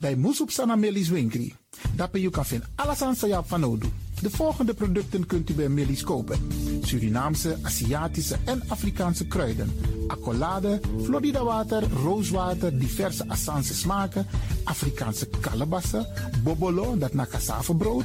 Bij Moesop Sana Melis Winkri. Daarbij je kan vinden alles aan Sayap van Odu. De volgende producten kunt u bij Melis kopen. Surinaamse, Aziatische en Afrikaanse kruiden. Accolade, Florida water, rooswater, diverse Assange smaken. Afrikaanse kalebassen, bobolo, dat na brood,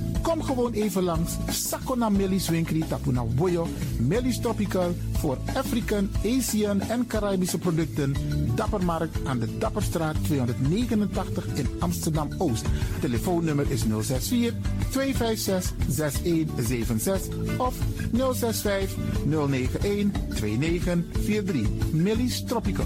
Kom gewoon even langs. Sakona Melis Winkri Tapuna Boyo. Melis Tropical voor African, Asian en Caribische producten. Dappermarkt aan de Dapperstraat 289 in Amsterdam Oost. Telefoonnummer is 064 256 6176 of 065 091 2943. Melis Tropical.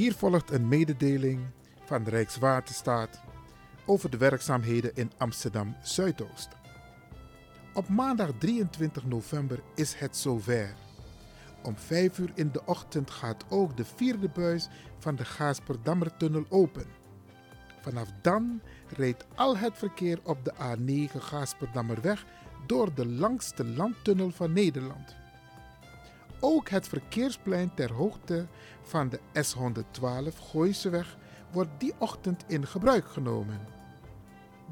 Hier volgt een mededeling van de Rijkswaterstaat over de werkzaamheden in Amsterdam Zuidoost. Op maandag 23 november is het zover. Om 5 uur in de ochtend gaat ook de vierde buis van de Gaasperdammertunnel open. Vanaf dan rijdt al het verkeer op de A9 Gaasperdammerweg door de langste landtunnel van Nederland. Ook het verkeersplein ter hoogte van de S112 Gooiseweg wordt die ochtend in gebruik genomen.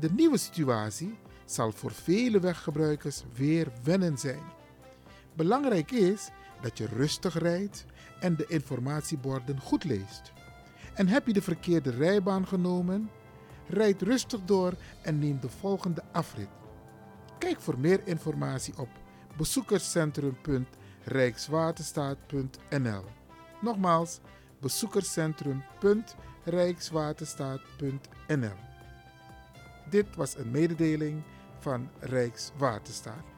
De nieuwe situatie zal voor vele weggebruikers weer wennen zijn. Belangrijk is dat je rustig rijdt en de informatieborden goed leest. En heb je de verkeerde rijbaan genomen? Rijd rustig door en neem de volgende afrit. Kijk voor meer informatie op bezoekerscentrum.rijkswaterstaat.nl. Nogmaals, bezoekerscentrum.rijkswaterstaat.nl. Dit was een mededeling van Rijkswaterstaat.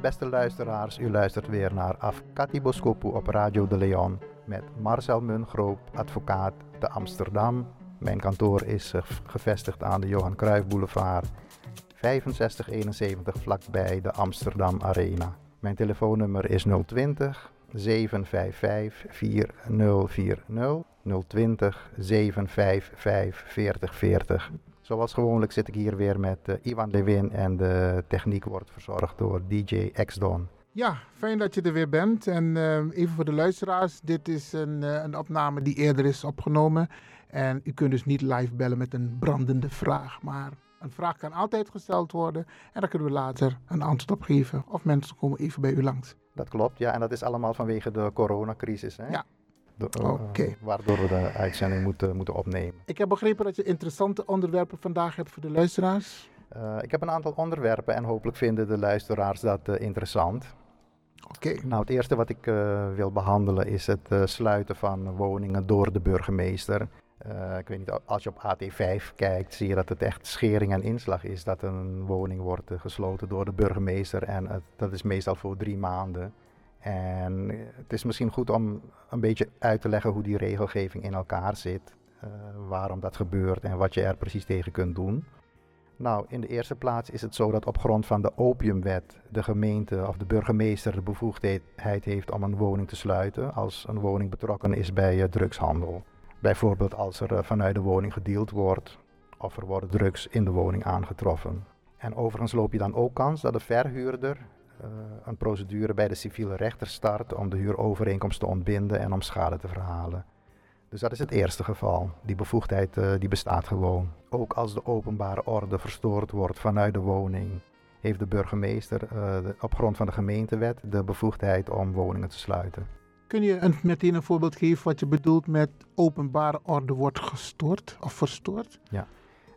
Beste luisteraars, u luistert weer naar Afkati Boskopu op Radio de Leon met Marcel Mungroop, advocaat te Amsterdam. Mijn kantoor is eh, gevestigd aan de Johan Cruijff Boulevard 6571 vlakbij de Amsterdam Arena. Mijn telefoonnummer is 020 755 4040 020 755 4040. Zoals gewoonlijk zit ik hier weer met uh, Ivan Lewin en de techniek wordt verzorgd door DJ X-Don. Ja, fijn dat je er weer bent. En uh, even voor de luisteraars, dit is een, uh, een opname die eerder is opgenomen. En u kunt dus niet live bellen met een brandende vraag. Maar een vraag kan altijd gesteld worden en daar kunnen we later een antwoord op geven. Of mensen komen even bij u langs. Dat klopt, ja. En dat is allemaal vanwege de coronacrisis. Hè? Ja. Okay. waardoor we de uitzending moeten, moeten opnemen. Ik heb begrepen dat je interessante onderwerpen vandaag hebt voor de luisteraars. Uh, ik heb een aantal onderwerpen en hopelijk vinden de luisteraars dat uh, interessant. Oké. Nou, het eerste wat ik uh, wil behandelen is het sluiten van woningen door de burgemeester. ik weet niet, als je op AT5 kijkt, zie je dat het echt schering en inslag is dat een woning wordt gesloten door de burgemeester. En dat is meestal voor drie maanden. En het is misschien goed om een beetje uit te leggen hoe die regelgeving in elkaar zit. waarom dat gebeurt en wat je er precies tegen kunt doen. Nou, in de eerste plaats is het zo dat op grond van de opiumwet de gemeente of de burgemeester de bevoegdheid heeft om een woning te sluiten als een woning betrokken is bij uh, drugshandel. Bijvoorbeeld als er vanuit de woning gedeeld wordt of er worden drugs in de woning aangetroffen. En overigens loop je dan ook kans dat de verhuurder een procedure bij de civiele rechter start om de huurovereenkomst te ontbinden en om schade te verhalen. Dus dat is het eerste geval. Die bevoegdheid uh, die bestaat gewoon. Ook als de openbare orde verstoord wordt vanuit de woning, heeft de burgemeester uh, de, op grond van de gemeentewet de bevoegdheid om woningen te sluiten. Kun je een, meteen een voorbeeld geven wat je bedoelt met openbare orde wordt gestoord of verstoord? Ja.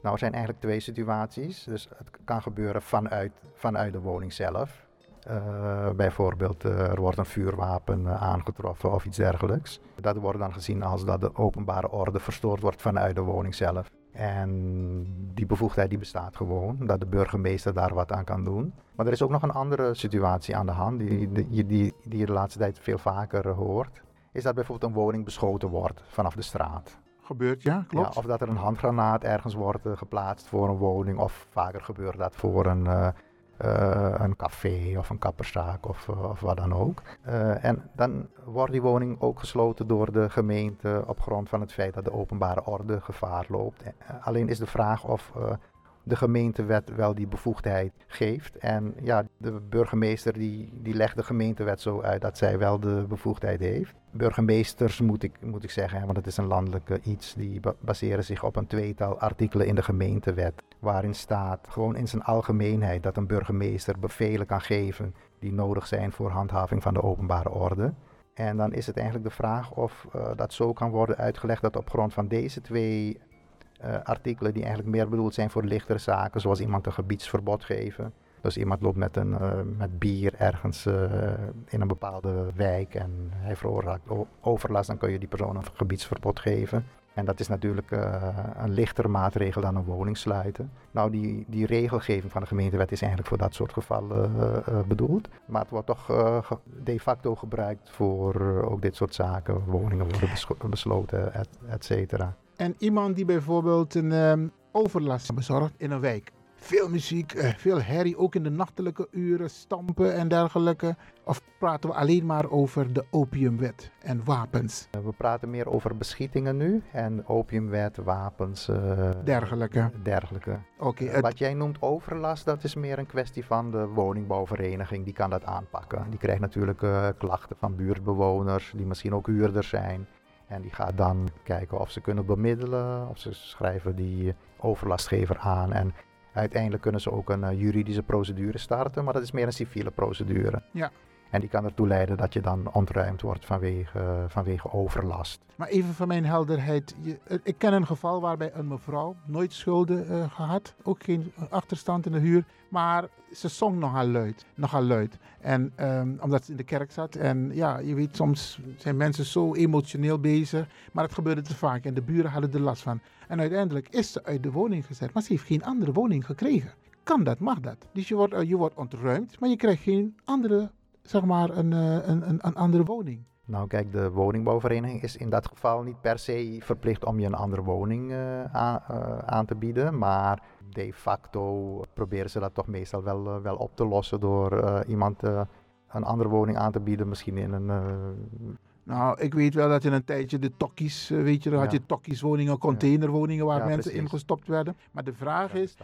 Nou, er zijn eigenlijk twee situaties. Dus het kan gebeuren vanuit, vanuit de woning zelf. Uh, bijvoorbeeld uh, er wordt een vuurwapen uh, aangetroffen of iets dergelijks. Dat wordt dan gezien als dat de openbare orde verstoord wordt vanuit de woning zelf. En die bevoegdheid die bestaat gewoon, dat de burgemeester daar wat aan kan doen. Maar er is ook nog een andere situatie aan de hand, die, die, die, die je de laatste tijd veel vaker hoort. Is dat bijvoorbeeld een woning beschoten wordt vanaf de straat. Gebeurt, ja, klopt. Ja, of dat er een handgranaat ergens wordt geplaatst voor een woning. Of vaker gebeurt dat voor een uh, een café of een kapperszaak of, uh, of wat dan ook. Uh, en dan wordt die woning ook gesloten door de gemeente op grond van het feit dat de openbare orde gevaar loopt. alleen is de vraag of de gemeentewet wel die bevoegdheid geeft. En ja, de burgemeester die, die legt de gemeentewet zo uit dat zij wel de bevoegdheid heeft. Burgemeesters moet ik, moet ik zeggen, want het is een landelijke iets, die baseren zich op een tweetal artikelen in de gemeentewet. Waarin staat gewoon in zijn algemeenheid dat een burgemeester bevelen kan geven die nodig zijn voor handhaving van de openbare orde. En dan is het eigenlijk de vraag of uh, dat zo kan worden uitgelegd dat op grond van deze twee uh, artikelen die eigenlijk meer bedoeld zijn voor lichtere zaken, zoals iemand een gebiedsverbod geven. Dus iemand loopt met, een, uh, met bier ergens uh, in een bepaalde wijk en hij veroorzaakt overlast, dan kun je die persoon een gebiedsverbod geven. En dat is natuurlijk een lichtere maatregel dan een woning sluiten. Nou, die, die regelgeving van de gemeentewet is eigenlijk voor dat soort gevallen bedoeld. Maar het wordt toch de facto gebruikt voor ook dit soort zaken. Woningen worden besloten, et, et cetera. En iemand die bijvoorbeeld een um, overlast bezorgt in een wijk. Veel muziek, uh, veel herrie, ook in de nachtelijke uren, stampen en dergelijke. Of praten we alleen maar over de opiumwet en wapens? We praten meer over beschietingen nu en opiumwet, wapens. Uh, dergelijke. Dergelijke. Oké. Okay, Wat jij noemt overlast, dat is meer een kwestie van de woningbouwvereniging. Die kan dat aanpakken. Die krijgt natuurlijk uh, klachten van buurtbewoners, die misschien ook huurders zijn. En die gaat dan kijken of ze kunnen bemiddelen, of ze schrijven die overlastgever aan. En uiteindelijk kunnen ze ook een uh, juridische procedure starten, maar dat is meer een civiele procedure. Ja. En die kan ertoe leiden dat je dan ontruimd wordt vanwege, vanwege overlast. Maar even van mijn helderheid. Je, uh, ik ken een geval waarbij een mevrouw nooit schulden uh, gehad. Ook geen achterstand in de huur. Maar ze zong nogal luid. Nogal luid. En um, omdat ze in de kerk zat. En ja, je weet, soms zijn mensen zo emotioneel bezig. Maar het gebeurde te vaak. En de buren hadden er last van. En uiteindelijk is ze uit de woning gezet. Maar ze heeft geen andere woning gekregen. Kan dat, mag dat. Dus je wordt, je wordt ontruimd. Maar je krijgt geen andere zeg maar een, een, een, een andere woning? Nou kijk, de woningbouwvereniging is in dat geval niet per se verplicht om je een andere woning uh, aan, uh, aan, te bieden. Maar de facto proberen ze dat toch meestal wel, uh, wel op te lossen door iemand een andere woning aan te bieden. Misschien in een... Nou, ik weet wel dat in een tijdje de tokkies, weet je, dan had je tokkieswoningen, containerwoningen waar ja, mensen precies. ingestopt werden. Maar de vraag ja, is,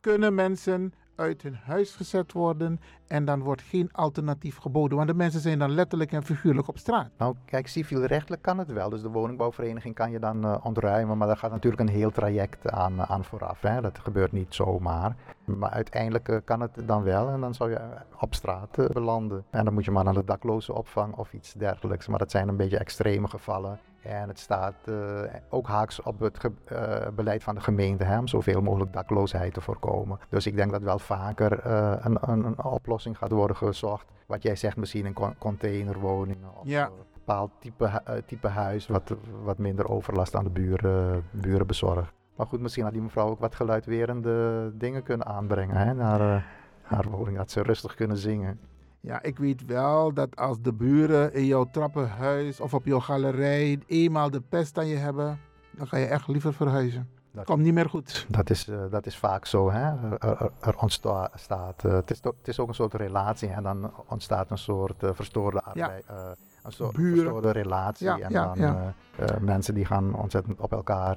kunnen mensen uit hun huis gezet worden en dan wordt geen alternatief geboden. Want de mensen zijn dan letterlijk en figuurlijk op straat. Nou, kijk, civielrechtelijk kan het wel. Dus de woningbouwvereniging kan je dan uh, ontruimen, maar daar gaat natuurlijk een heel traject aan, aan vooraf. Hè. Dat gebeurt niet zomaar. Maar uiteindelijk uh, kan het dan wel en dan zou je op straat uh, belanden. En dan moet je maar naar de dakloze opvang of iets dergelijks. Maar dat zijn een beetje extreme gevallen. En het staat uh, ook haaks op het uh, beleid van de gemeente hè, om zoveel mogelijk dakloosheid te voorkomen. Dus ik denk dat wel vaker uh, een, een, een, oplossing gaat worden gezocht. Wat jij zegt, misschien een containerwoningen of ja. een bepaald type, type huis wat, wat minder overlast aan de buren, buren bezorgt. Maar goed, misschien had die mevrouw ook wat geluidwerende dingen kunnen aanbrengen hè, naar haar woning, dat ze rustig kunnen zingen. Ja, ik weet wel dat als de buren in jouw trappenhuis of op jouw galerij eenmaal de pest aan je hebben, dan ga je echt liever verhuizen. Dat komt niet meer goed. Dat is, uh, dat is vaak zo. Hè? Er, er, er ontstaat. Uh, het, is to, het is ook een soort relatie en dan ontstaat een soort uh, verstoorde arbeid. Ja. een soort Buren. verstoorde relatie. Ja, en ja, dan mensen die gaan ontzettend op elkaar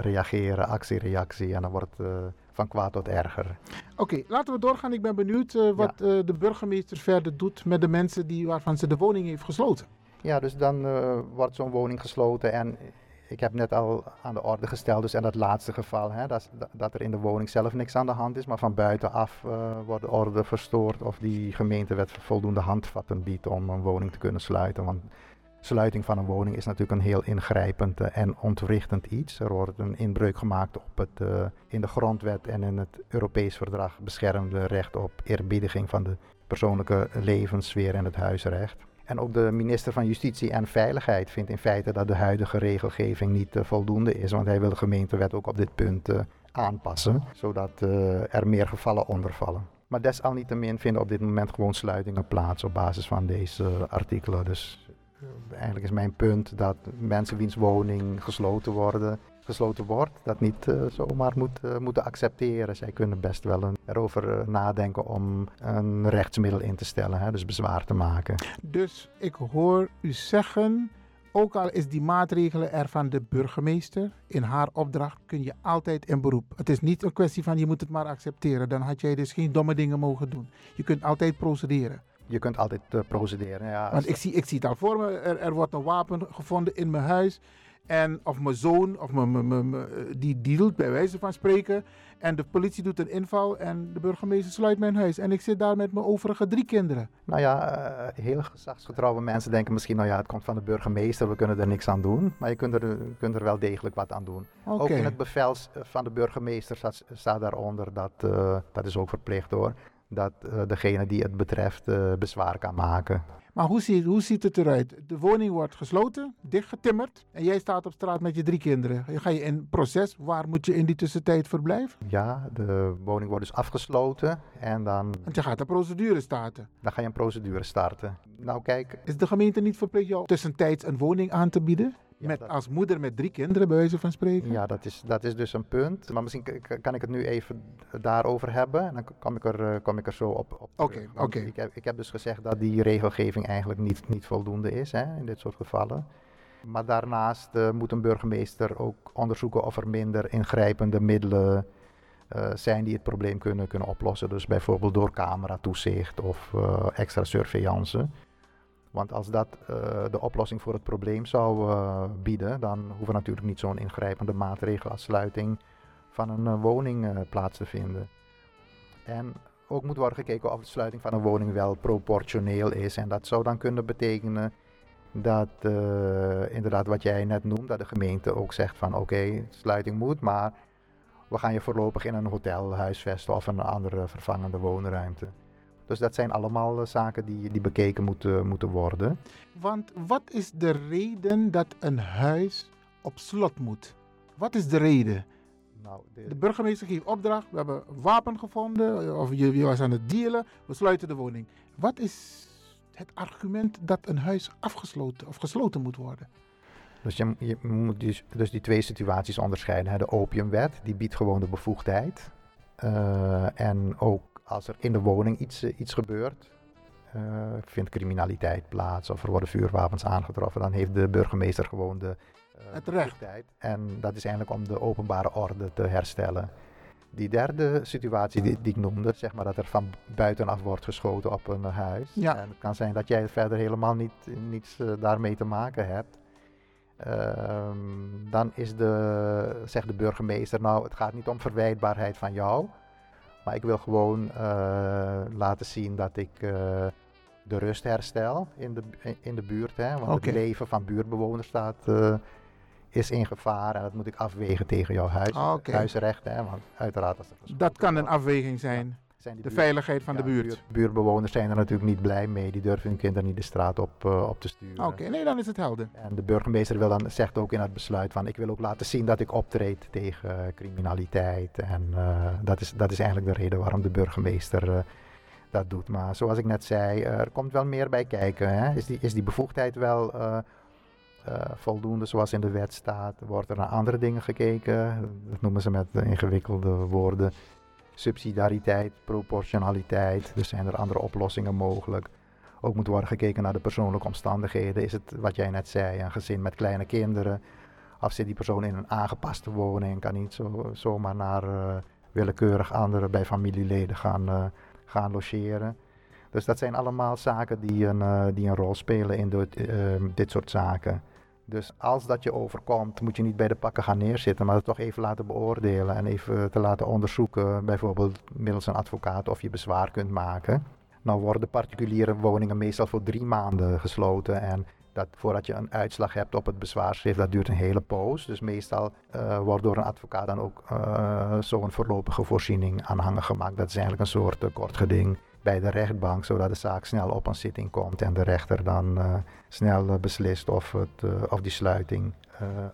reageren, actie-reactie. En dan wordt van kwaad tot erger. Oké, okay, laten we doorgaan. Ik ben benieuwd uh, wat ja. uh, de burgemeester verder doet met de mensen die, waarvan ze de woning heeft gesloten. Ja, dus dan uh, wordt zo'n woning gesloten en ik heb net al aan de orde gesteld, dus in dat laatste geval, hè, dat, dat, er in de woning zelf niks aan de hand is, maar van buitenaf wordt de orde verstoord of die gemeentewet voldoende handvatten biedt om een woning te kunnen sluiten. Want sluiting van een woning is natuurlijk een heel ingrijpend en ontwrichtend iets. Er wordt een inbreuk gemaakt op het uh, in de grondwet en in het Europees verdrag beschermde recht op eerbiediging van de persoonlijke levenssfeer en het huisrecht. En ook de minister van Justitie en Veiligheid vindt in feite dat de huidige regelgeving niet uh, voldoende is, want hij wil de gemeentewet ook op dit punt aanpassen, zodat er meer gevallen onder vallen. Maar desalniettemin vinden op dit moment gewoon sluitingen plaats op basis van deze artikelen. Dus eigenlijk is mijn punt dat mensen wiens woning gesloten worden, gesloten wordt, dat niet uh, zomaar moet, uh, moeten accepteren. Zij kunnen best wel erover uh, nadenken om een rechtsmiddel in te stellen, hè, dus bezwaar te maken. Dus ik hoor u zeggen, ook al is die maatregelen er van de burgemeester, in haar opdracht kun je altijd in beroep. Het is niet een kwestie van je moet het maar accepteren, dan had jij dus geen domme dingen mogen doen. Je kunt altijd procederen. Je kunt altijd uh, procederen. Ja, Want ik zie, ik zie het al voor me. Er, er, wordt een wapen gevonden in mijn huis. En of mijn zoon, of mijn, mijn, die, doet bij wijze van spreken. En de politie doet een inval en de burgemeester sluit mijn huis. En ik zit daar met mijn overige drie kinderen. Nou ja, uh, heel gezagsgetrouwe mensen denken misschien, nou ja, het komt van de burgemeester, we kunnen er niks aan doen. Maar je kunt er, kunt er wel degelijk wat aan doen. Okay. Ook in het bevel van de burgemeester staat, staat daaronder, dat, uh, dat is ook verplicht hoor, dat uh, degene die het betreft uh, bezwaar kan maken. Maar hoe ziet, hoe ziet het eruit? De woning wordt gesloten, dichtgetimmerd en jij staat op straat met je drie kinderen. Ga je in proces? Waar moet je in die tussentijd verblijven? Ja, de woning wordt dus afgesloten en dan... Want je gaat een procedure starten. Dan ga je een procedure starten. Nou kijk... Is de gemeente niet verplicht jou tussentijds een woning aan te bieden? Met, dat- als moeder met drie kinderen, bij wijze van spreken? Ja, dat is, dat is dus een punt. Maar misschien kan ik het nu even daarover hebben. En dan kom ik er, eh, kom ik er zo op, op Oké, oké. Ik, heb, ik heb dus gezegd dat die regelgeving eigenlijk niet, niet voldoende is hè, in dit soort gevallen. Maar daarnaast eh, moet een burgemeester ook onderzoeken of er minder ingrijpende middelen eh, zijn die het probleem kunnen, kunnen oplossen. Dus bijvoorbeeld door cameratoezicht of extra surveillance. Want als dat eh, de oplossing voor het probleem zou eh, bieden, dan hoeven natuurlijk niet zo'n ingrijpende maatregel als sluiting van een eh, woning plaats te vinden. En ook moet worden gekeken of de sluiting van een woning wel proportioneel is. En dat zou dan kunnen betekenen dat inderdaad wat jij net noemt, dat de gemeente ook zegt van oké, sluiting moet, maar we gaan je voorlopig in een hotel huisvesten of een andere vervangende woonruimte. Dus dat zijn allemaal eh, zaken die, die bekeken moeten, moeten worden. Want wat is de reden dat een huis op slot moet? Wat is de reden? Nou, de, De burgemeester geeft opdracht, we hebben een wapen gevonden, of je, je was aan het dealen, we sluiten de woning. Wat is het argument dat een huis afgesloten of gesloten moet worden? Dus je, je moet dus, dus die twee situaties onderscheiden. De opiumwet, die biedt gewoon de bevoegdheid. Eh, en ook als er in de woning iets, eh, iets gebeurt, eh, vindt criminaliteit plaats of er worden vuurwapens aangetroffen, dan heeft de burgemeester gewoon de Het recht. En dat is eigenlijk om de openbare orde te herstellen. die derde situatie die, die ik noemde, zeg maar dat er van buitenaf wordt geschoten op een huis. Ja. En het kan zijn dat jij verder helemaal niet, niets daarmee te maken hebt. Ehm, dan is de, zegt de burgemeester, nou het gaat niet om verwijtbaarheid van jou. Maar ik wil gewoon eh, laten zien dat ik eh, de rust herstel in de, in de buurt. Hè? Want het leven van buurtbewoners staat, eh, is in gevaar. En dat moet ik afwegen tegen jouw huis, Ah, huisrecht. Hè? Want uiteraard als er geschoten Dat kan een afweging zijn. Zijn De buurt- veiligheid van de ja, buurt. buurt- buurtbewoners zijn er natuurlijk niet blij mee. Die durven hun kinderen niet de straat op, eh, op te sturen. Oké, nee, dan is het helder. En de burgemeester wil dan, zegt ook in het besluit van ik wil ook laten zien dat ik optreed tegen criminaliteit. En eh, dat, is, dat is eigenlijk de reden waarom de burgemeester eh, dat doet. Maar zoals ik net zei, er komt wel meer bij kijken. Hè? Is, die, is die bevoegdheid wel eh, eh, voldoende zoals in de wet staat? Wordt er naar andere dingen gekeken? Dat noemen ze met ingewikkelde woorden. Subsidiariteit, proportionaliteit. Dus zijn er andere oplossingen mogelijk? Ook moet worden gekeken naar de persoonlijke omstandigheden. Is het wat jij net zei, een gezin met kleine kinderen? Of zit die persoon in een aangepaste woning? Kan niet zo, zomaar naar eh, willekeurig anderen bij familieleden gaan, eh, gaan logeren. Dus dat zijn allemaal zaken die een, eh, die een rol spelen in dit soort zaken. Dus als dat je overkomt, moet je niet bij de pakken gaan neerzitten, maar het toch even laten beoordelen en even te laten onderzoeken, bijvoorbeeld middels een advocaat, of je bezwaar kunt maken. Nou worden particuliere woningen meestal voor drie maanden gesloten en dat voordat je een uitslag hebt op het bezwaarschrift, dat duurt een hele poos. Dus meestal eh, wordt door een advocaat dan ook eh, zo'n voorlopige voorziening aanhangen gemaakt. Dat is eigenlijk een soort uh, kort geding bij de rechtbank, zodat de zaak snel op een zitting komt en de rechter dan uh, snel uh, beslist of, het, uh, of die sluiting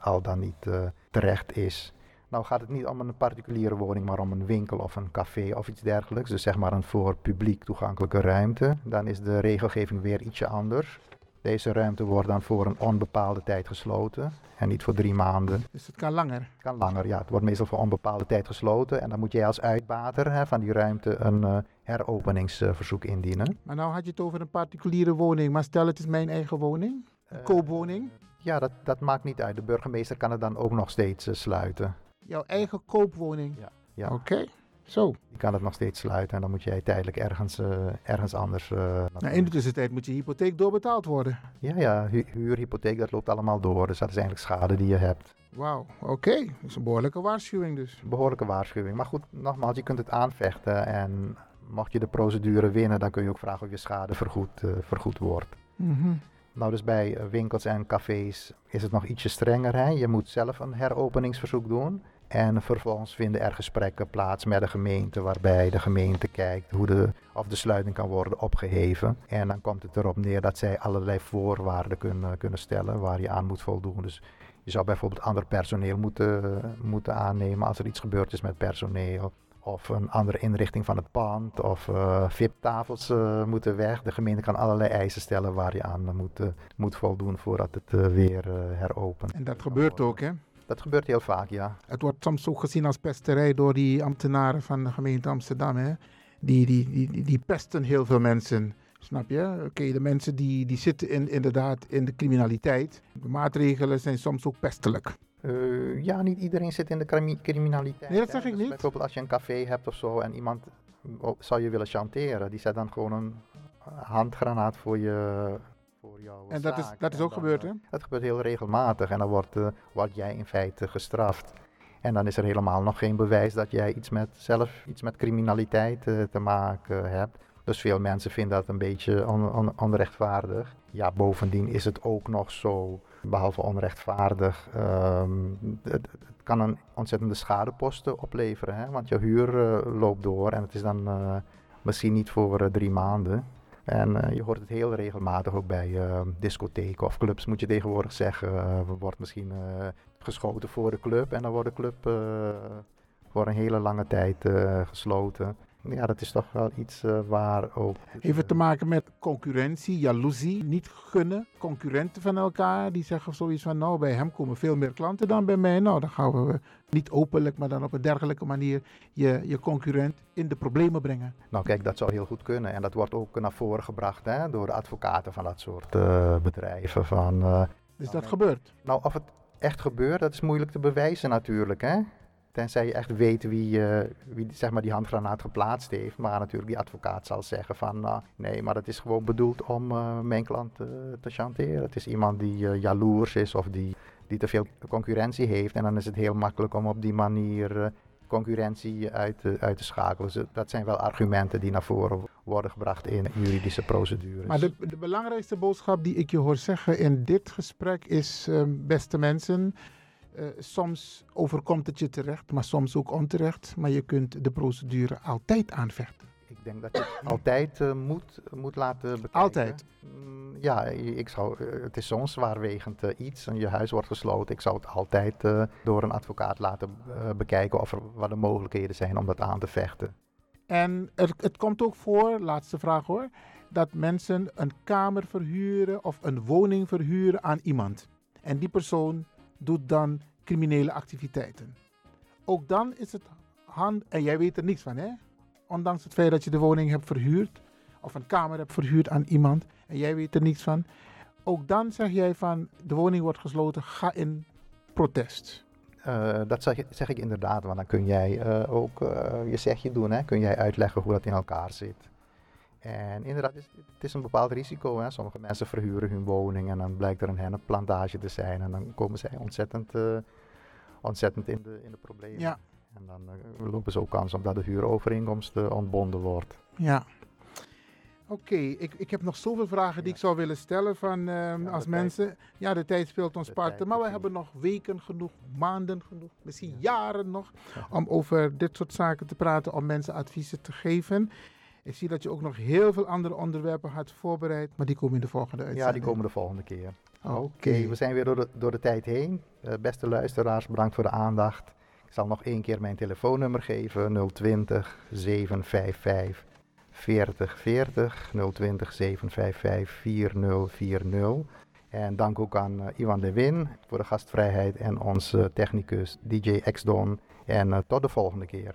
al dan niet terecht is. Nou gaat het niet om een particuliere woning, maar om een winkel of een café of iets dergelijks. Dus zeg maar een voor publiek toegankelijke ruimte. Dan is de regelgeving weer ietsje anders. Deze ruimte wordt dan voor een onbepaalde tijd gesloten en niet voor drie maanden. Dus het kan langer? Het kan langer, ja. Het wordt meestal voor onbepaalde tijd gesloten en dan moet jij als uitbater hè, van die ruimte een uh, heropeningsverzoek indienen. Maar nou had je het over een particuliere woning, maar stel het is mijn eigen woning, een uh, koopwoning? Ja, dat, dat maakt niet uit. De burgemeester kan het dan ook nog steeds uh, sluiten. Jouw eigen koopwoning? Ja. ja. Oké. Okay. Zo. Die kan het nog steeds sluiten en dan moet jij tijdelijk ergens, uh, ergens anders. Uh, nou, in de tussentijd moet je hypotheek doorbetaald worden. Ja, ja, hu huur, hypotheek, dat loopt allemaal door. Dus dat is eigenlijk schade die je hebt. Wauw, oké. Okay. Dat is een behoorlijke waarschuwing dus. Behoorlijke waarschuwing. Maar goed, nogmaals, je kunt het aanvechten. En mocht je de procedure winnen, dan kun je ook vragen of je schade vergoed, uh, vergoed wordt. Mm -hmm. Nou, dus bij winkels en cafés is het nog ietsje strenger. Hè? Je moet zelf een heropeningsverzoek doen. En vervolgens vinden er gesprekken plaats met de gemeente, waarbij de gemeente kijkt hoe de, of de sluiting kan worden opgeheven. En dan komt het erop neer dat zij allerlei voorwaarden kunnen, kunnen stellen waar je aan moet voldoen. Dus je zou bijvoorbeeld ander personeel moeten, moeten aannemen als er iets gebeurd is met personeel. Of een andere inrichting van het pand. Of uh, VIP-tafels uh, moeten weg. De gemeente kan allerlei eisen stellen waar je aan moet, uh, moet voldoen voordat het weer heropent. En dat gebeurt ook, hè? Dat gebeurt heel vaak, ja. Het wordt soms ook gezien als pesterij door die ambtenaren van de gemeente Amsterdam. Hè? Die, die, die, die pesten heel veel mensen. Snap je? Oké, okay, de mensen die, die zitten in, inderdaad in de criminaliteit. De maatregelen zijn soms ook pestelijk. Uh, ja, niet iedereen zit in de criminaliteit. Nee, dat zeg ik dus niet. Bijvoorbeeld als je een café hebt of zo en iemand zou je willen chanteren, die zet dan gewoon een handgranaat voor je, jouw En dat is, dat is ook dan, gebeurd, uh, hè? Dat gebeurt heel regelmatig en dan wordt, uh, word jij in feite gestraft. En dan is er helemaal nog geen bewijs dat jij iets met, zelf iets met criminaliteit uh, te maken hebt. Dus veel mensen vinden dat een beetje on, on, onrechtvaardig. Ja, bovendien is het ook nog zo, behalve onrechtvaardig, um, het, het, kan een ontzettende schadeposten opleveren. Hè? Want je huur uh, loopt door en het is dan uh, misschien niet voor uh, drie maanden. En je hoort het heel regelmatig ook bij discotheken of clubs, moet je tegenwoordig zeggen. Er wordt misschien geschoten voor de club en dan wordt de club voor een hele lange tijd gesloten. Ja, dat is toch wel iets uh, waar ook. Heeft het te maken met concurrentie, jaloezie, niet gunnen, concurrenten van elkaar die zeggen zoiets van: Nou, bij hem komen veel meer klanten dan bij mij. Nou, dan gaan we niet openlijk, maar dan op een dergelijke manier je, je concurrent in de problemen brengen. Nou, kijk, dat zou heel goed kunnen. En dat wordt ook naar voren gebracht hè, door de advocaten van dat soort uh, bedrijven. Van, uh, dus dat gebeurt? Nou, of het echt gebeurt, dat is moeilijk te bewijzen natuurlijk. Hè? Tenzij je echt weet wie, eh, wie zeg maar, die handgranaat geplaatst heeft. Maar natuurlijk die advocaat zal zeggen van nou, nee, maar dat is gewoon bedoeld om eh, mijn klant eh, te chanteren. Het is iemand die jaloers is of die, die te veel concurrentie heeft. En dan is het heel makkelijk om op die manier concurrentie uit, uit te schakelen. Dus dat zijn wel argumenten die naar voren worden gebracht in juridische procedures. Maar de, de belangrijkste boodschap die ik je hoor zeggen in dit gesprek is, ehm, beste mensen, eh, soms overkomt het je terecht, maar soms ook onterecht. Maar je kunt de procedure altijd aanvechten. Ik denk dat je het altijd eh, moet, moet laten bekijken. Altijd? Mm, ja, ik zou, eh, het is zo'n zwaarwegend eh, iets en je huis wordt gesloten. Ik zou het altijd eh, door een advocaat laten eh, bekijken of er wat de mogelijkheden zijn om dat aan te vechten. En er, het komt ook voor, laatste vraag hoor, dat mensen een kamer verhuren of een woning verhuren aan iemand. En die persoon doet dan criminele activiteiten. Ook dan is het hand, en jij weet er niks van hè? Ondanks het feit dat je de woning hebt verhuurd of een kamer hebt verhuurd aan iemand en jij weet er niks van. Ook dan zeg jij van de woning wordt gesloten, ga in protest. Eh, dat zeg, zeg ik inderdaad, want dan kun jij eh, ook eh, je zegje doen. Hè? Kun jij uitleggen hoe dat in elkaar zit. En inderdaad, het is, het is een bepaald risico. Hè? Sommige mensen verhuren hun woning en dan blijkt er een hennepplantage te zijn. En dan komen zij ontzettend, eh, ontzettend in, de, in de problemen. Ja. En dan eh, lopen ze ook kans omdat de huurovereenkomst eh, ontbonden wordt. Ja. Oké, ik, ik heb nog zoveel vragen die ik zou willen stellen van ehm, als mensen. Ja, de tijd speelt ons parten, maar we hebben nog weken genoeg, maanden genoeg, misschien jaren nog, om over dit soort zaken te praten, om mensen adviezen te geven. Ik zie dat je ook nog heel veel andere onderwerpen had voorbereid, maar die komen in de volgende Ja, uitzending. die komen de volgende keer. Oké. we zijn weer door de, door de tijd heen. Eh, beste luisteraars, bedankt voor de aandacht. Ik zal nog één keer mijn telefoonnummer geven. 020 755 4040. 020 755 4040. En dank ook aan eh, Iwan de Win voor de gastvrijheid en onze technicus DJ X-Don. En eh, tot de volgende keer.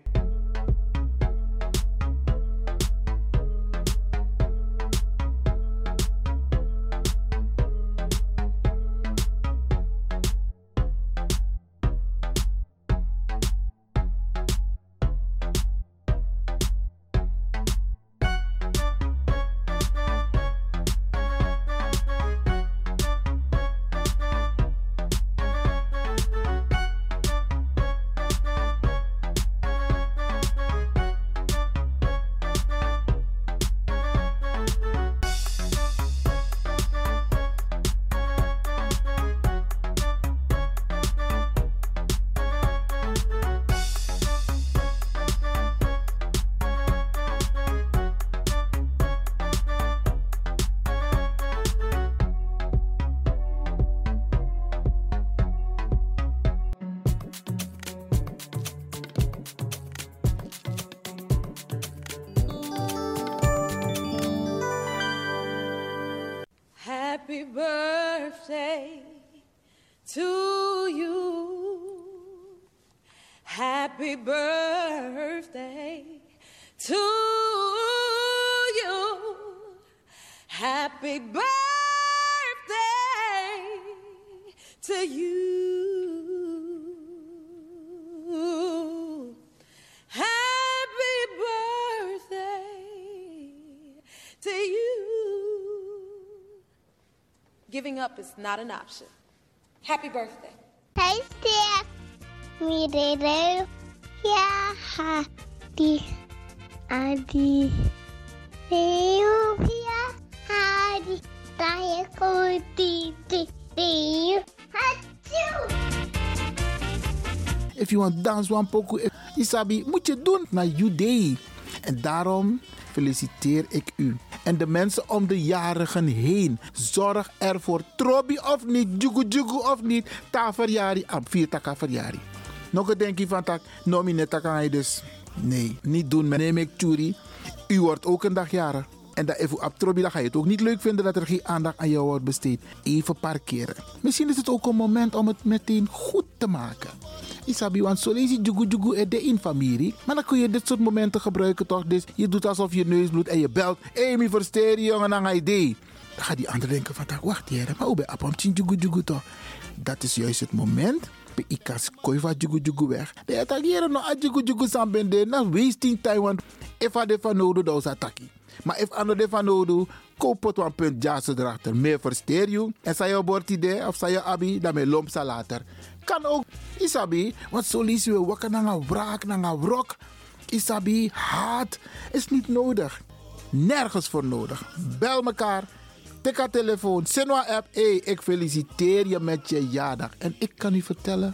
Happy birthday to you. Happy birthday to you. Giving up is not an option. Happy birthday. Me, Dede. Yeah, happy. Adi. Deo, yeah, Adi. Daya, ko, di, di, di. Achoo! If you want dance pokoe, Isabi, moet je doen naar day. En daarom feliciteer ik u. En de mensen om de jarigen heen. Zorg ervoor. Trobi of niet, jugu jugu of niet. Ta verjari, am vier taka verjari. Nog een denkje van tak, nomine taka je dus Nee, niet doen. Neem ik Tjuri. U wordt ook een dag jarig. En dat even abtrobi, dan ga je het ook niet leuk vinden dat er geen aandacht aan jou wordt besteed. Even parkeren. Misschien is het ook een moment om het meteen goed te maken. Isabi, want zo lees jugu jugu er de in familie. Maar dan kun je dit soort momenten gebruiken toch? Dus je doet alsof je neus bloedt en je belt. Mi versteer je jongen, je die. Dan gaat die ander denken van, wacht hier, maar hoe ben je jugu jugu toch? Dat is juist het moment pe ikas koi va jugu jugu weg. De attackeren no a jugu jugu sambende na wasting time want if de van nodu da ataki. Maar if ano de van nodu koop een punt jassen erachter. Meer versteer je. En sa je bord idee of sa je abi, dan me lomp sa later. Kan ook, isabi, want zo lees je wakker naar een wraak, naar een wrok. Isabi, haat is niet nodig. Nergens voor nodig. Bel mekaar. Tik haar telefoon. Sinwa app. Hey, ik feliciteer je met je jaardag. En ik kan u vertellen.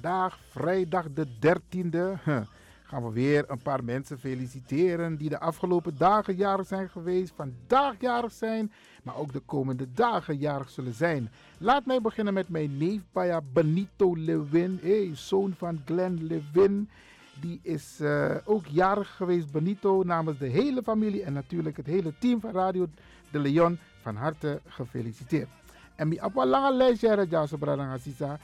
Vandaag, vrijdag de 13e, gaan we weer een paar mensen feliciteren die de afgelopen dagen jarig zijn geweest, vandaag jarig zijn, maar ook de komende dagen jarig zullen zijn. Laat mij beginnen met mijn neef Benito Lewin, hey, zoon van Glenn Lewin. Die is uh, ook jarig geweest, Benito, namens de hele familie en natuurlijk het hele team van Radio de Leon. Van harte gefeliciteerd. En mi op een lange lijstje, Jaso Bradangazisa.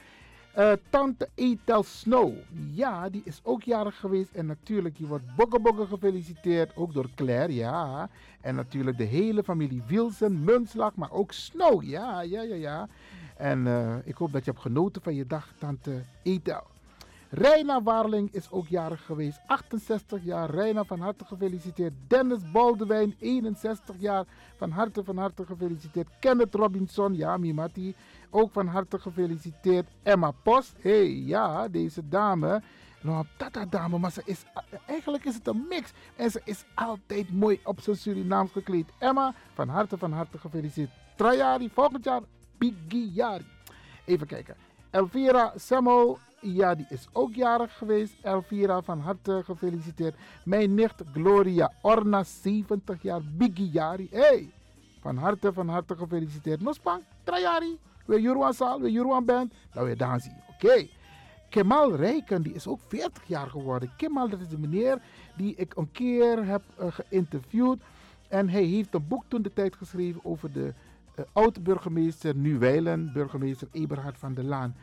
Uh, Tante Etel Snow. Ja, die is ook jarig geweest. En natuurlijk, die wordt bogge gefeliciteerd. Ook door Claire, ja. En natuurlijk de hele familie Wilson, Munslag, maar ook Snow. Ja, ja, ja, ja. En uh, ik hoop dat je hebt genoten van je dag, Tante Etel. Reina Waarling is ook jarig geweest. 68 jaar. Reina, van harte gefeliciteerd. Dennis Baldewijn, 61 jaar. Van harte, van harte gefeliciteerd. Kenneth Robinson, ja, Mimati. Ook van harte gefeliciteerd. Emma Post, hey, ja, deze dame. Nou, tata dame, maar ze is, eigenlijk is het een mix. En ze is altijd mooi op zijn Surinaams gekleed. Emma, van harte, van harte gefeliciteerd. Trajari, volgend jaar Bigiari. Even kijken. Elvira Semmel, ja, die is ook jarig geweest. Elvira, van harte gefeliciteerd. Mijn nicht Gloria Orna, 70 jaar, Bigiari. Hey, van harte, van harte gefeliciteerd. Nospang, Trajari. We Juruan Saal, we Juruan Band, dan weer dansen. Oké. Kemal Rijken, die is ook 40 jaar geworden. Kemal, dat is de meneer die ik een keer heb uh, geïnterviewd. En hij heeft een boek toen de tijd geschreven over de oud-burgemeester, nu wijlen burgemeester Eberhard van der Laan.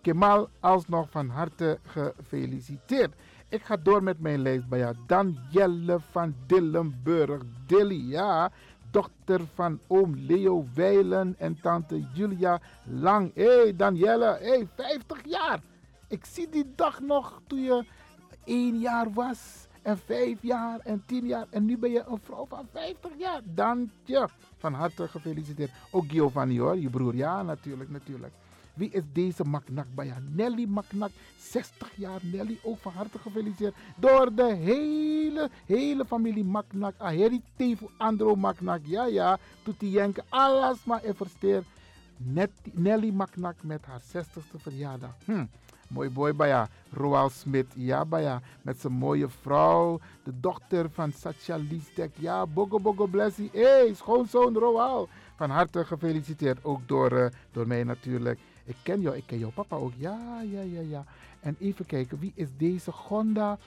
Kemal, alsnog van harte gefeliciteerd. Ik ga door met mijn lijst bij jou. Danielle van Dillenburg. Dilly, ja dochter van oom Leo Weilen en tante Julia Lang. Hé hey Danielle, hey, 50 jaar. Ik zie die dag nog toen je 1 jaar was. En 5 jaar en 10 jaar. En nu ben je een vrouw van 50 jaar. Dank je. Van harte gefeliciteerd. Ook Giovanni hoor, je broer. Ja, natuurlijk, natuurlijk. Wie is deze Maknak Baya? Nelly Maknak, 60 jaar. Nelly, ook van harte gefeliciteerd. Door de hele, hele familie Maknak. Aheri Tefu Andro Maknak. Ja, ja. Tuti Jenke. Alles maar. Net, Nelly Maknak met haar 60ste verjaardag. Hm. Mooi boy Baya. Roal Smit. Ja, Baya. Met zijn mooie vrouw. De dochter van Satya Listek. Ja, Bogo Bogo Blessie. Hé, hey, schoonzoon Roal. Van harte gefeliciteerd. Ook door, uh, door mij natuurlijk. Ik ken jou, ik ken jouw papa ook. Ja, ja, ja, ja. En even kijken, wie is deze Gonda?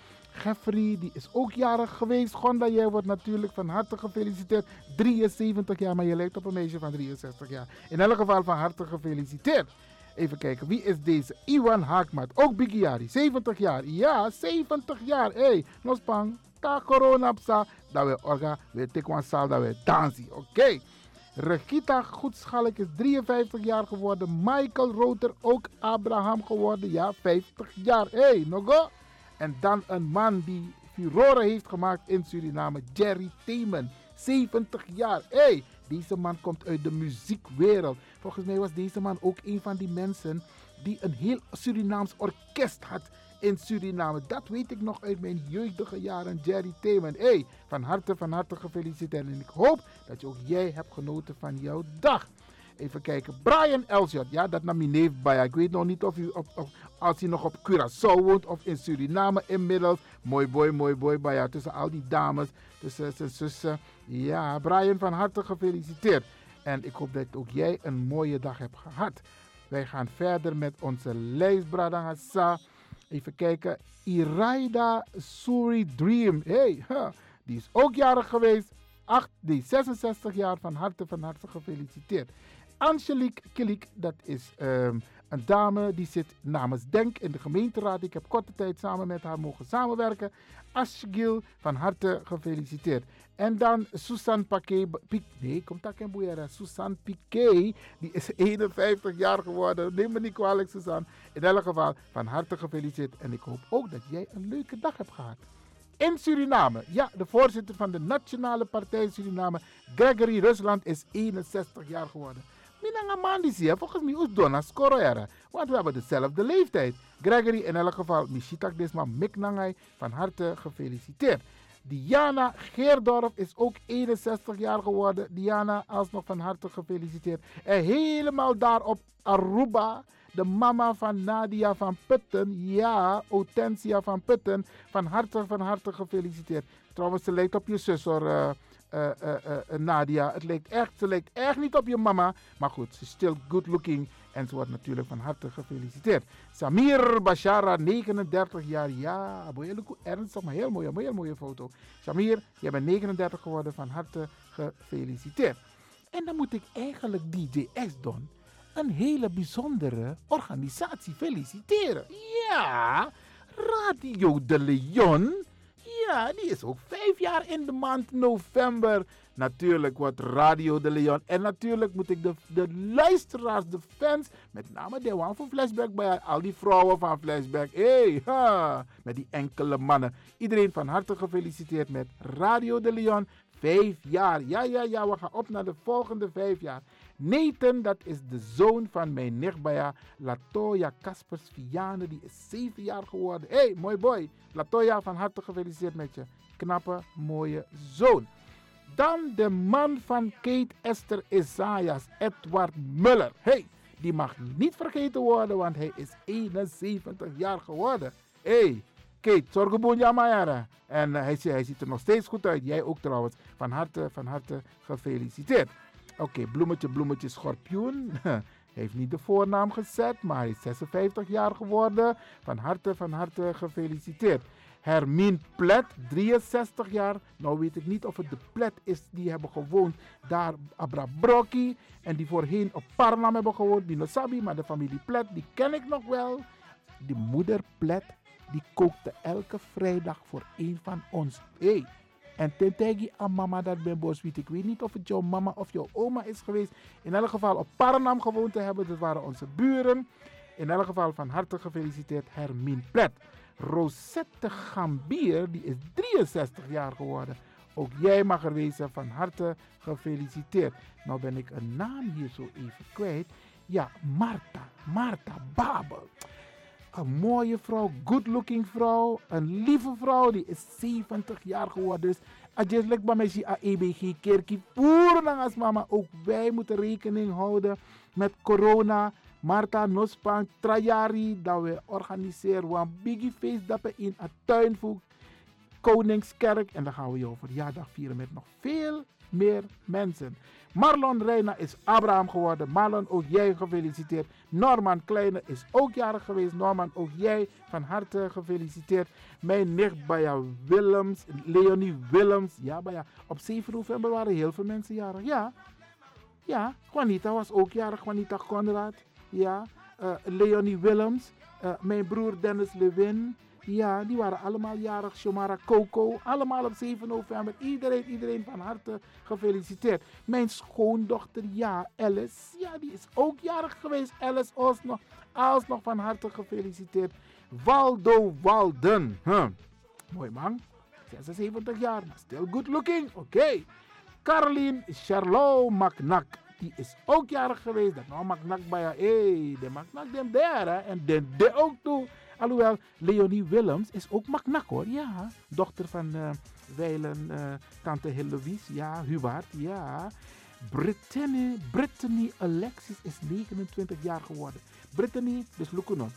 Jeffrey, die is ook jarig geweest. Gonda, jij wordt natuurlijk van harte gefeliciteerd. 73 jaar, maar je lijkt op een meisje van 63 jaar. In elk geval van harte gefeliciteerd. Even kijken, wie is deze? Iwan Haakmat, ook Bigiari, 70 jaar. Ja, 70 jaar. Hé, hey, nospang, ka corona psa, dat we orga, we tekwan sal, dat we dansen. Oké. Okay. Regita Goedschalk is 53 jaar geworden. Michael Roter ook Abraham geworden. Ja, 50 jaar. Hé, hey, nogo. En dan een man die furoren heeft gemaakt in Suriname. Jerry Themen. 70 jaar. Hé, hey, deze man komt uit de muziekwereld. Volgens mij was deze man ook een van die mensen die een heel Surinaams orkest had in Suriname. Dat weet ik nog uit mijn jeugdige jaren. Jerry Themen. Hey, van harte, van harte gefeliciteerd. En ik hoop dat ook jij hebt genoten van jouw dag. Even kijken. Brian Elshot. Ja, dat nam mijn neef bij. Ik weet nog niet of, u als hij nog op Curaçao woont of in Suriname inmiddels. Mooi boy, mooi boy. Bij tussen al die dames, tussen zijn zussen. Ja, Brian, van harte gefeliciteerd. En ik hoop dat ook jij een mooie dag hebt gehad. Wij gaan verder met onze lijst, Bradangasa. Even kijken. Iraida Suri Dream. Hey, die is ook jarig geweest. 8, die 66 jaar. Van harte, van harte gefeliciteerd. Angelique Kilik, dat is um, een dame die zit namens Denk in de gemeenteraad. Ik heb korte tijd samen met haar mogen samenwerken. Ashgil, van harte gefeliciteerd. En dan Susan Paquet, nee, komt dat in boeieren. Susan Piquet, die is 51 jaar geworden. Neem me niet kwalijk, Susan. In elk geval, van harte gefeliciteerd. En ik hoop ook dat jij een leuke dag hebt gehad. In Suriname, ja, de voorzitter van de Nationale Partij Suriname, Gregory Rusland, is 61 jaar geworden. Minanga Mandisi, volgens mij is Donna Skoroyara. Want we hebben dezelfde leeftijd. Gregory, in elk geval, Mishitak Desma Miknangai, van harte gefeliciteerd. Diana Geerdorf is ook 61 jaar geworden. Diana, alsnog van harte gefeliciteerd. En helemaal daar op Aruba, de mama van Nadia van Putten, ja, Autentia van Putten, van harte, van harte gefeliciteerd. Trouwens, ze lijkt op je zus hoor, uh, uh, Nadia. Het lijkt echt, ze lijkt echt niet op je mama, maar goed, ze is still good looking. En ze wordt natuurlijk van harte gefeliciteerd. Samir Bashara, 39 jaar. Ja, ernstig, maar heel mooie, heel mooie foto. Samir, je bent 39 geworden. Van harte gefeliciteerd. En dan moet ik eigenlijk DJ X doen. Een hele bijzondere organisatie feliciteren. Ja, Radio de Leon. Ja, die is ook vijf jaar in de maand november. Natuurlijk wordt Radio de Leon. En natuurlijk moet ik de, de luisteraars, de fans, met name de one van Flashback bij al die vrouwen van Flashback. Hey, ha, met die enkele mannen. Iedereen van harte gefeliciteerd met Radio de Leon. Vijf jaar. Ja, ja, ja, we gaan op naar de volgende vijf jaar. Nathan, dat is de zoon van mijn nichtbaya Latoya Kaspers Viane. Die is zeven jaar geworden. hey, mooi boy. Latoya, van harte gefeliciteerd met je knappe, mooie zoon. Dan de man van Kate Esther Isaias, Edward Muller. hey, die mag niet vergeten worden, want hij is 71 jaar geworden. hey, Kate, zorgeboen Mayara. En uh, hij, hij ziet er nog steeds goed uit. Jij ook trouwens. Van harte, van harte gefeliciteerd. Oké, bloemetje, bloemetje, schorpioen. Heeft niet de voornaam gezet, maar hij is 56 jaar geworden. Van harte, van harte gefeliciteerd. Hermine Plet, 63 jaar. Nou weet ik niet of het de Plet is die hebben gewoond daar Abrabrocki. En die voorheen op Parnam hebben gewoond, Dinosabi. Maar de familie Plet, die ken ik nog wel. Die moeder Plet, die kookte elke vrijdag voor een van ons. Hey, en tentegi aan mama dat ben boswiet. Ik weet niet of het jouw mama of jouw oma is geweest. In elk geval op Paranam gewoond te hebben. Dat waren onze buren. In elk geval van harte gefeliciteerd Hermine Plet. Rosette Gambier, die is 63 jaar geworden. Ook jij mag er wezen, van harte gefeliciteerd. Nou ben ik een naam hier zo even kwijt. Ja, Marta. Marta Babel. Een mooie vrouw, good looking vrouw. Een lieve vrouw, die is 70 jaar geworden. Dus Adjeslijk bij mij a EBG kerkie voeren als mama. Ook wij moeten rekening houden met corona. Marta Nospan Trajari dat we organiseren een biggie feest dat we in het tuinvoer Koningskerk. En dan gaan we jouw verjaardag vieren met nog veel meer mensen. Marlon Reina is Abraham geworden. Marlon, ook jij gefeliciteerd. Norman Kleine is ook jarig geweest. Norman, ook jij van harte gefeliciteerd. Mijn nicht Baya Willems, Leonie Willems. Ja, Baya. Op 7 november waren heel veel mensen jarig. Ja, ja. Juanita was ook jarig. Juanita Conrad. Ja. Uh, Leonie Willems. Uh, mijn broer Dennis Lewin. Ja, die waren allemaal jarig. Shomara Coco, allemaal op 7 november. Iedereen, iedereen van harte gefeliciteerd. Mijn schoondochter, ja, Alice. Ja, die is ook jarig geweest. Alice alsnog, alsnog van harte gefeliciteerd. Waldo Walden. Mooi man. 76 jaar, maar still good looking. Oké. Okay. Caroline Charlot Macnak. Die is ook jarig geweest. Dat nou Macnak bij haar. Hé, de Macnak dem daar. En de, de ook toe. Alhoewel, Leonie Willems is ook maknak hoor. Ja, dochter van uh, Weilen, uh, tante Heloïs. Ja, Hubert. Ja. Brittany, Brittany Alexis is 29 jaar geworden. Brittany, dus Lukunon.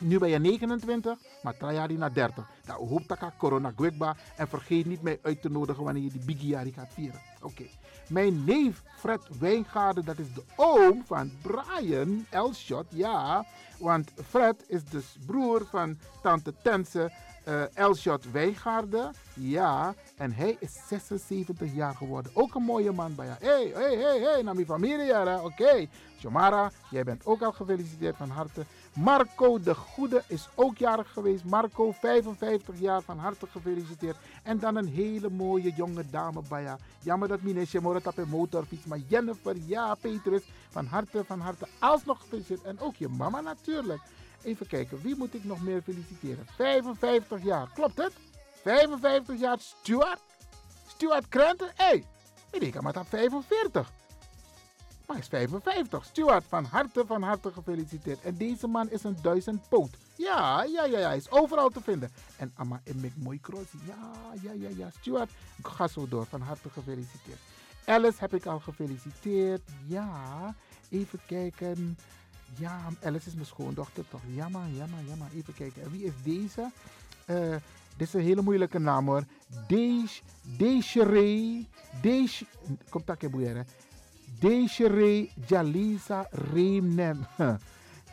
Nu ben je 29, maar jaar naar 30. Nou, hoop dat corona gwekba. En vergeet niet mij uit te nodigen wanneer je die Biggie gaat vieren. Oké. Mijn neef Fred Wijngaarden, dat is de oom van Brian Elshot. Ja, want Fred is dus broer van tante Tense uh, Elshot Wijngaarden. Ja, en hij is 76 jaar geworden. Ook een mooie man bij jou. Hé, hé, hé, hé, naar mijn familie. Oké. Okay. Jomara, jij bent ook al gefeliciteerd van harte. Marco de Goede is ook jarig geweest. Marco, 55 jaar, van harte gefeliciteerd. En dan een hele mooie jonge dame bij. Jammer dat Minesje Morat op een motorfiets. Maar Jennifer, ja, Petrus, van harte, van harte alsnog gefeliciteerd. En ook je mama natuurlijk. Even kijken, wie moet ik nog meer feliciteren? 55 jaar, klopt het? 55 jaar Stuart? Stuart Krenten? Hé, hey, ik denk maar dat 45. Hij is 55. Stuart, van harte, van harte gefeliciteerd. En deze man is een duizendpoot. Ja, ja, ja, ja. Hij is overal te vinden. En Amma Mooi Cross. Ja, ja, ja, ja. Stuart, ga zo door. Van harte gefeliciteerd. Alice heb ik al gefeliciteerd. Ja, even kijken. Ja, Alice is mijn schoondochter toch? Jammer, jammer, jammer. Even kijken. En wie is deze? Uh, dit is een hele moeilijke naam hoor. Desiree. Desiree. Komt dat boeieren. Desiree Jalisa Reemnem.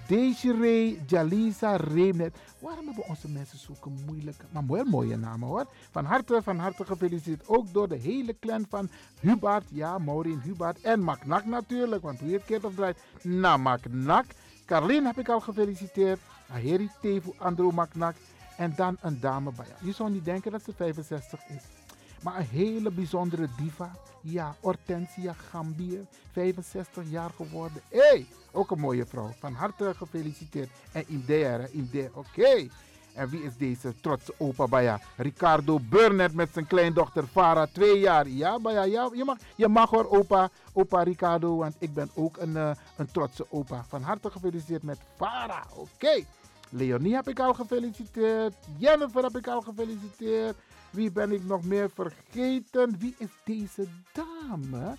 Desiree Jalisa Reemnet. Waarom hebben onze mensen zulke moeilijke, maar mooi, mooie namen hoor. Van harte, van harte gefeliciteerd. Ook door de hele clan van Hubert. Ja, Maureen Hubert. En Maknak natuurlijk, want hoe je het keert of draait. Na Maknak. Carlien heb ik al gefeliciteerd. Aheri Tevu Andrew Maknak. En dan een dame bij Je zou niet denken dat ze 65 is. Maar een hele bijzondere diva. Ja, Hortensia Gambier, 65 jaar geworden. Hé, hey, ook een mooie vrouw. Van harte gefeliciteerd. En Indea, oké. En wie is deze trotse opa Baya? Ricardo Burnett met zijn kleindochter Farah, twee jaar. Ja, Baya, ja, je mag, je mag hoor, opa, opa Ricardo, want ik ben ook een, uh, een trotse opa. Van harte gefeliciteerd met Farah, oké. Leonie heb ik al gefeliciteerd. Jennifer heb ik al gefeliciteerd. Wie ben ik nog meer vergeten? Wie is deze dame?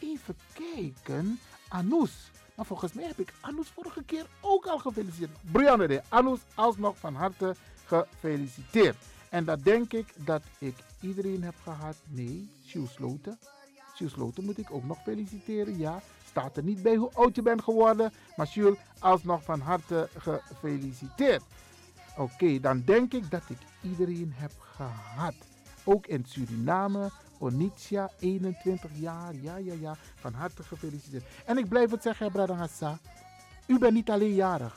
Even kijken. Anous. Maar volgens mij heb ik Anous vorige keer ook al gefeliciteerd. Brianne de Anous alsnog van harte gefeliciteerd. En dat denk ik dat ik iedereen heb gehad. Nee, Sjoes Sloten. Sjoes Sloten moet ik ook nog feliciteren. Ja, staat er niet bij hoe oud je bent geworden. Maar Jules, alsnog van harte gefeliciteerd. Oké, dan denk ik dat ik iedereen heb gehad. Ook in Suriname, Onitia, 21 jaar. Ja, ja, ja. Van harte gefeliciteerd. En ik blijf het zeggen, Bradangasa. U bent niet alleen jarig.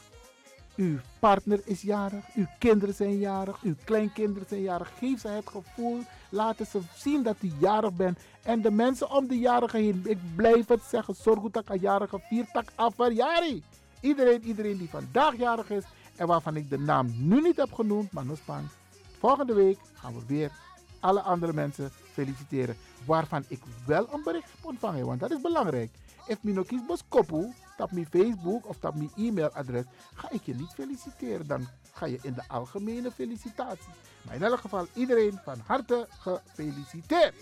Uw partner is jarig, uw kinderen zijn jarig, uw kleinkinderen zijn jarig. Geef ze het gevoel, laten ze zien dat u jarig bent. En de mensen om de jarige heen, ik blijf het zeggen, zorg dat een jarige viertak afverjari. Iedereen, iedereen die vandaag jarig is en waarvan ik de naam nu niet heb genoemd, maar nog Volgende week gaan we weer alle andere mensen feliciteren. Waarvan ik wel een bericht heb ontvangen, want dat is belangrijk. If me no kies bos tap mijn Facebook of tap mijn e-mailadres, ga ik je niet feliciteren. Dan ga je in de algemene felicitatie. Maar in elk geval iedereen van harte gefeliciteerd.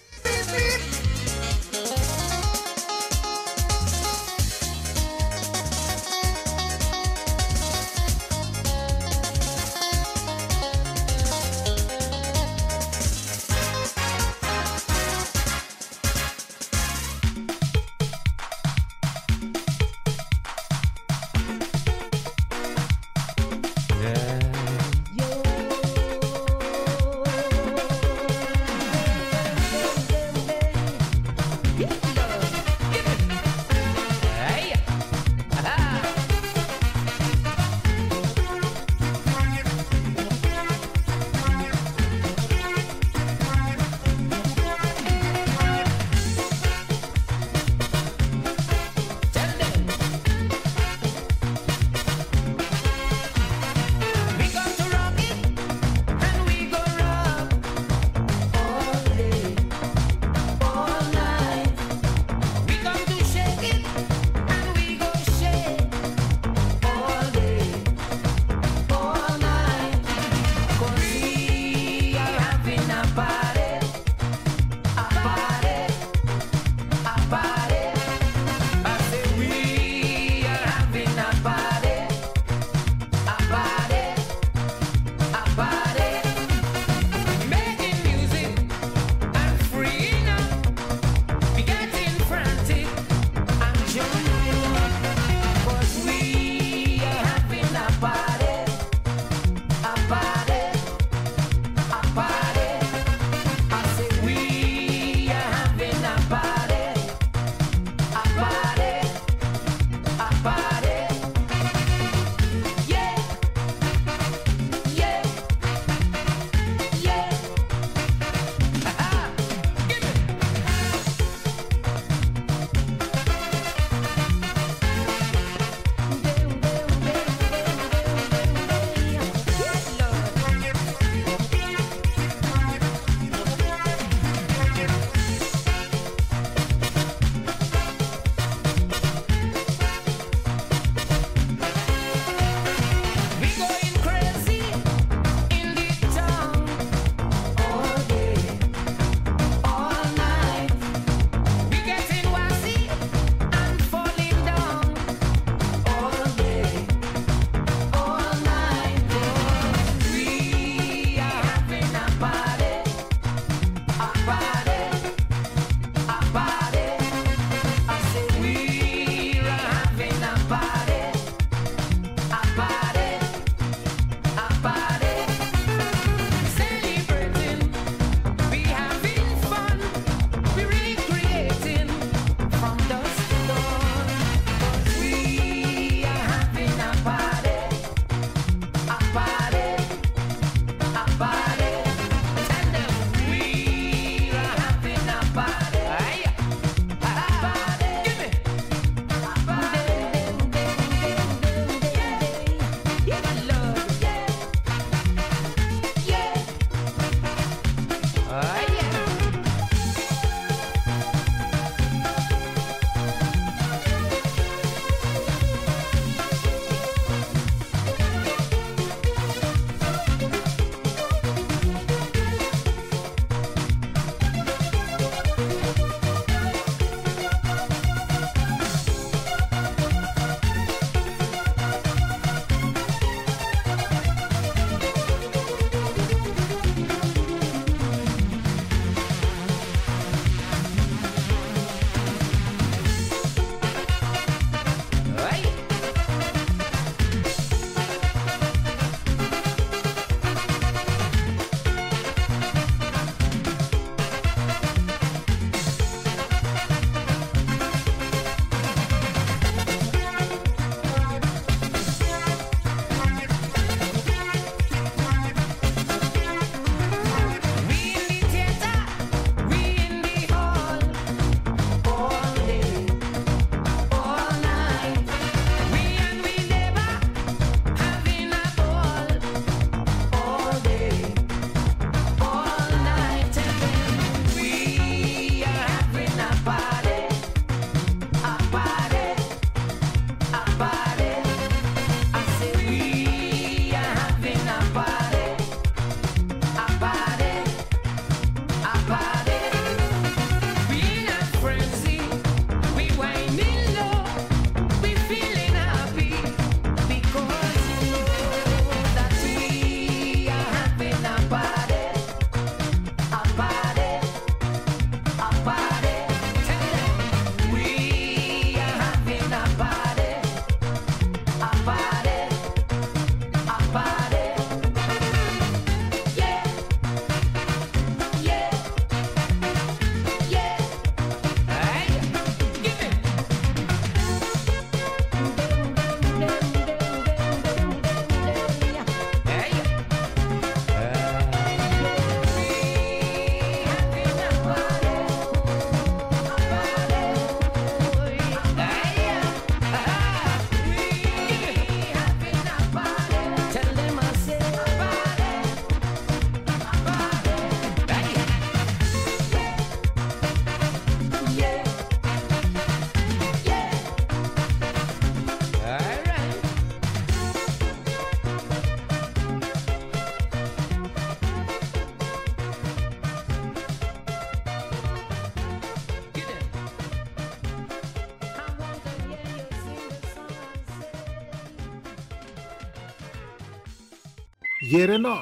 Jereno.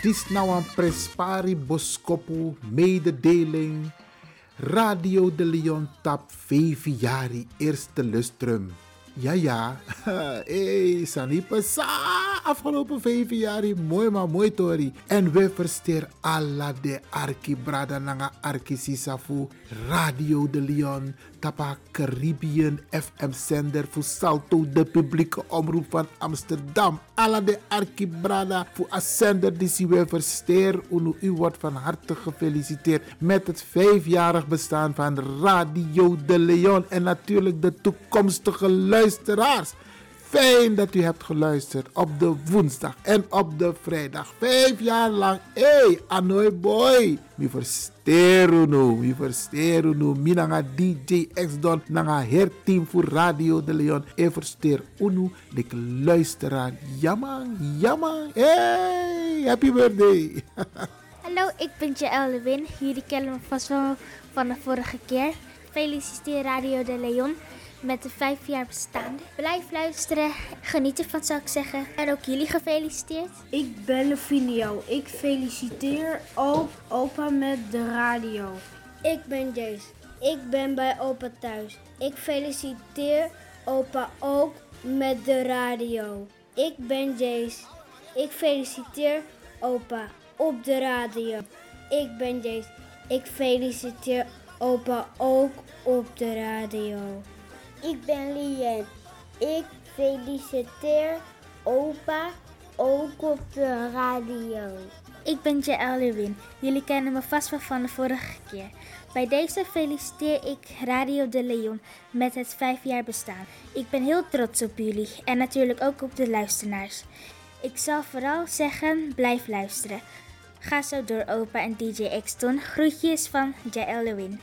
Dis nou een prespari boskopu mededeling. Radio de Leon tap 5 jari eerste lustrum. Ja, ja. hey, Sanipa sa. Afgelopen vijf jaar, mooi maar mooi tori. En we versteer alla de arki brada nanga arki. Radio de Leon. Tapa Caribbean FM zender voor Salto, de publieke omroep van Amsterdam. Alla de arki brada voor a zender die we versteer. U wordt van harte gefeliciteerd met het vijfjarig bestaan van Radio de Leon. En natuurlijk de toekomstige luisteraars. Fijn dat u hebt geluisterd op de woensdag en op de vrijdag. Vijf jaar lang. Hey, Anoy boy. Mi versteru nu. Mi versteru nu. Mi nanga DJ X Don. Nanga team voor Radio de Leon. E versteer unu. De luisteraar. Jammer, jammer. Hey, happy birthday. Hallo, ik ben Jaël Lewin. Jullie kennen me vast wel van de vorige keer. Feliciteer Radio de Leon met de vijf jaar bestaan. Blijf luisteren, geniet ervan zou ik zeggen. En ook jullie gefeliciteerd. Ik ben Levinio. Ik feliciteer ook opa met de radio. Ik ben Jace. Ik ben bij opa thuis. Ik feliciteer opa ook met de radio. Ik ben Jace. Ik feliciteer opa op de radio. Ik ben Jace. Ik feliciteer opa ook op de radio. Ik ben Lien. Ik feliciteer opa ook op de radio. Ik ben Jaël Lewin. Jullie kennen me vast wel van de vorige keer. Bij deze feliciteer ik Radio de Leon met het vijf jaar bestaan. Ik ben heel trots op jullie en natuurlijk ook op de luisteraars. Ik zal vooral zeggen, blijf luisteren. Ga zo door opa en DJ Exton. Groetjes van Jaël Lewin.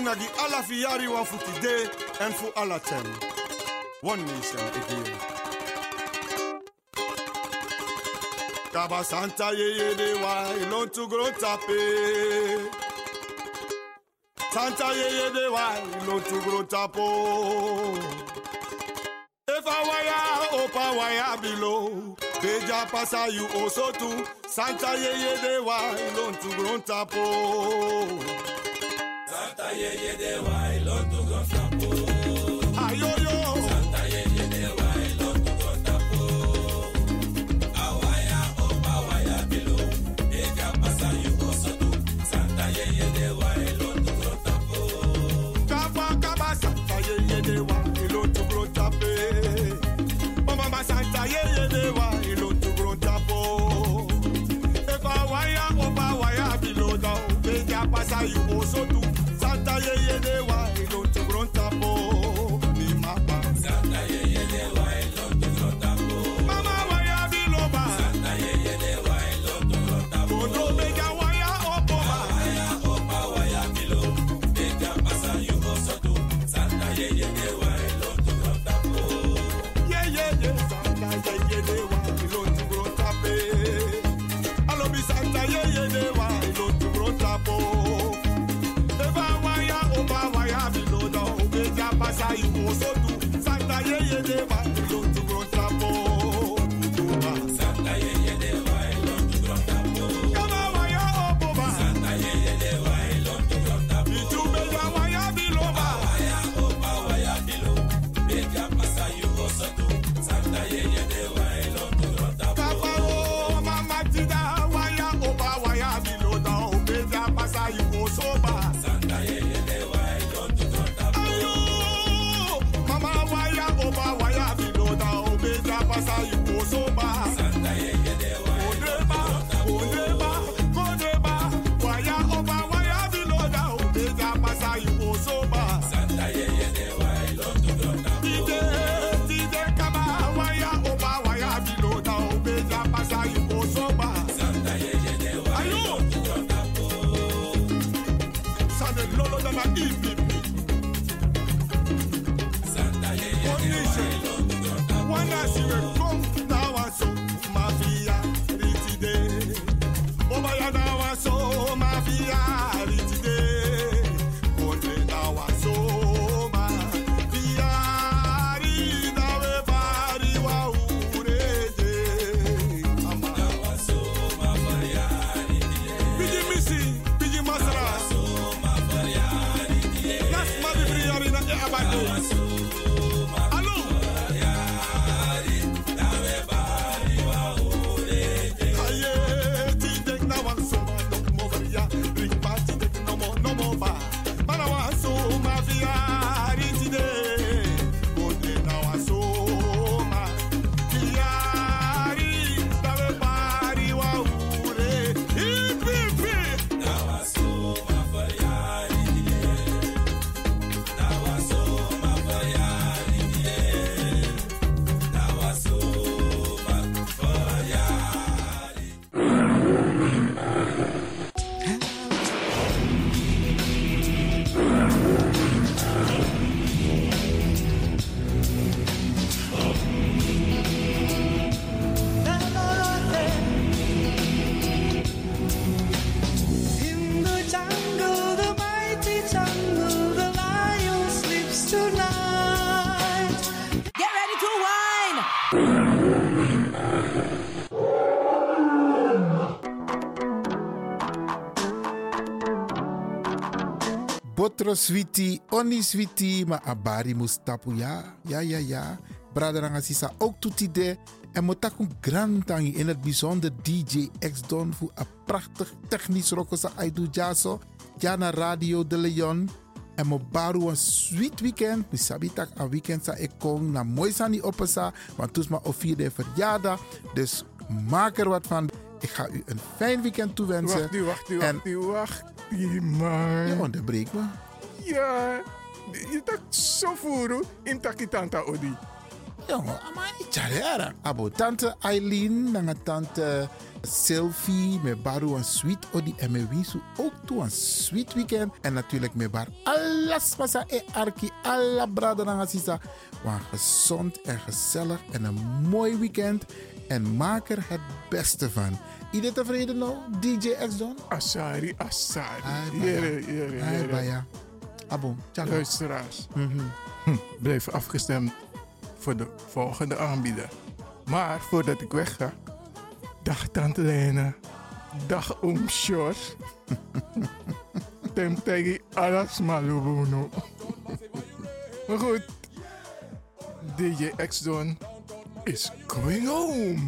Na di ala fiyari wa fu today and for. One nation again. Kaba Santa tape. Santa tapo. If I wire wire below. Beja pasa you also too. Santa tapo yeah, yeah, they want. Botro switi, oni switi, maar abari mustapu ja. Ja, ja, ja. Braderanga sisa ook toetide. En motaku grantangi in het bijzonder DJ X Don voor een prachtig technisch rokosa aidu jaso. Ja naar Radio de Leon. En mo baru een sweet weekend. Mi sabi tak een weekend sa ik kom na mooi sani opesa. Want toes ma of vierde verjaardag. Dus maak er wat van. Ik ga u een fijn weekend toewensen. Wacht nu, wacht nu, En- wacht nu, wacht nu, man. Je onderbreekt me. Ja, je tak zo voeren in takitanta odi. Jongen, maar niet jaren. Abo tante Eileen, nanga tante Sylvie, me baru een sweet odi en me wisu ook toe een sweet weekend. En natuurlijk me bar alles masa e arki, alla brada nanga sisa. Maar gezond en gezellig en een mooi weekend. En maak er het beste van. Ieder tevreden nou, DJ X Don? Asari, Asari. Hai, baya. Hai, jere. Baya. Abo, tjaka. Luisteraars, Mhm. hm, blijf afgestemd voor de volgende aanbieder. Maar voordat ik wegga, dag Tante Lena, dag Oom Sjors. Tem tegi alles malubuno. Maar goed, DJ X-Don is going home.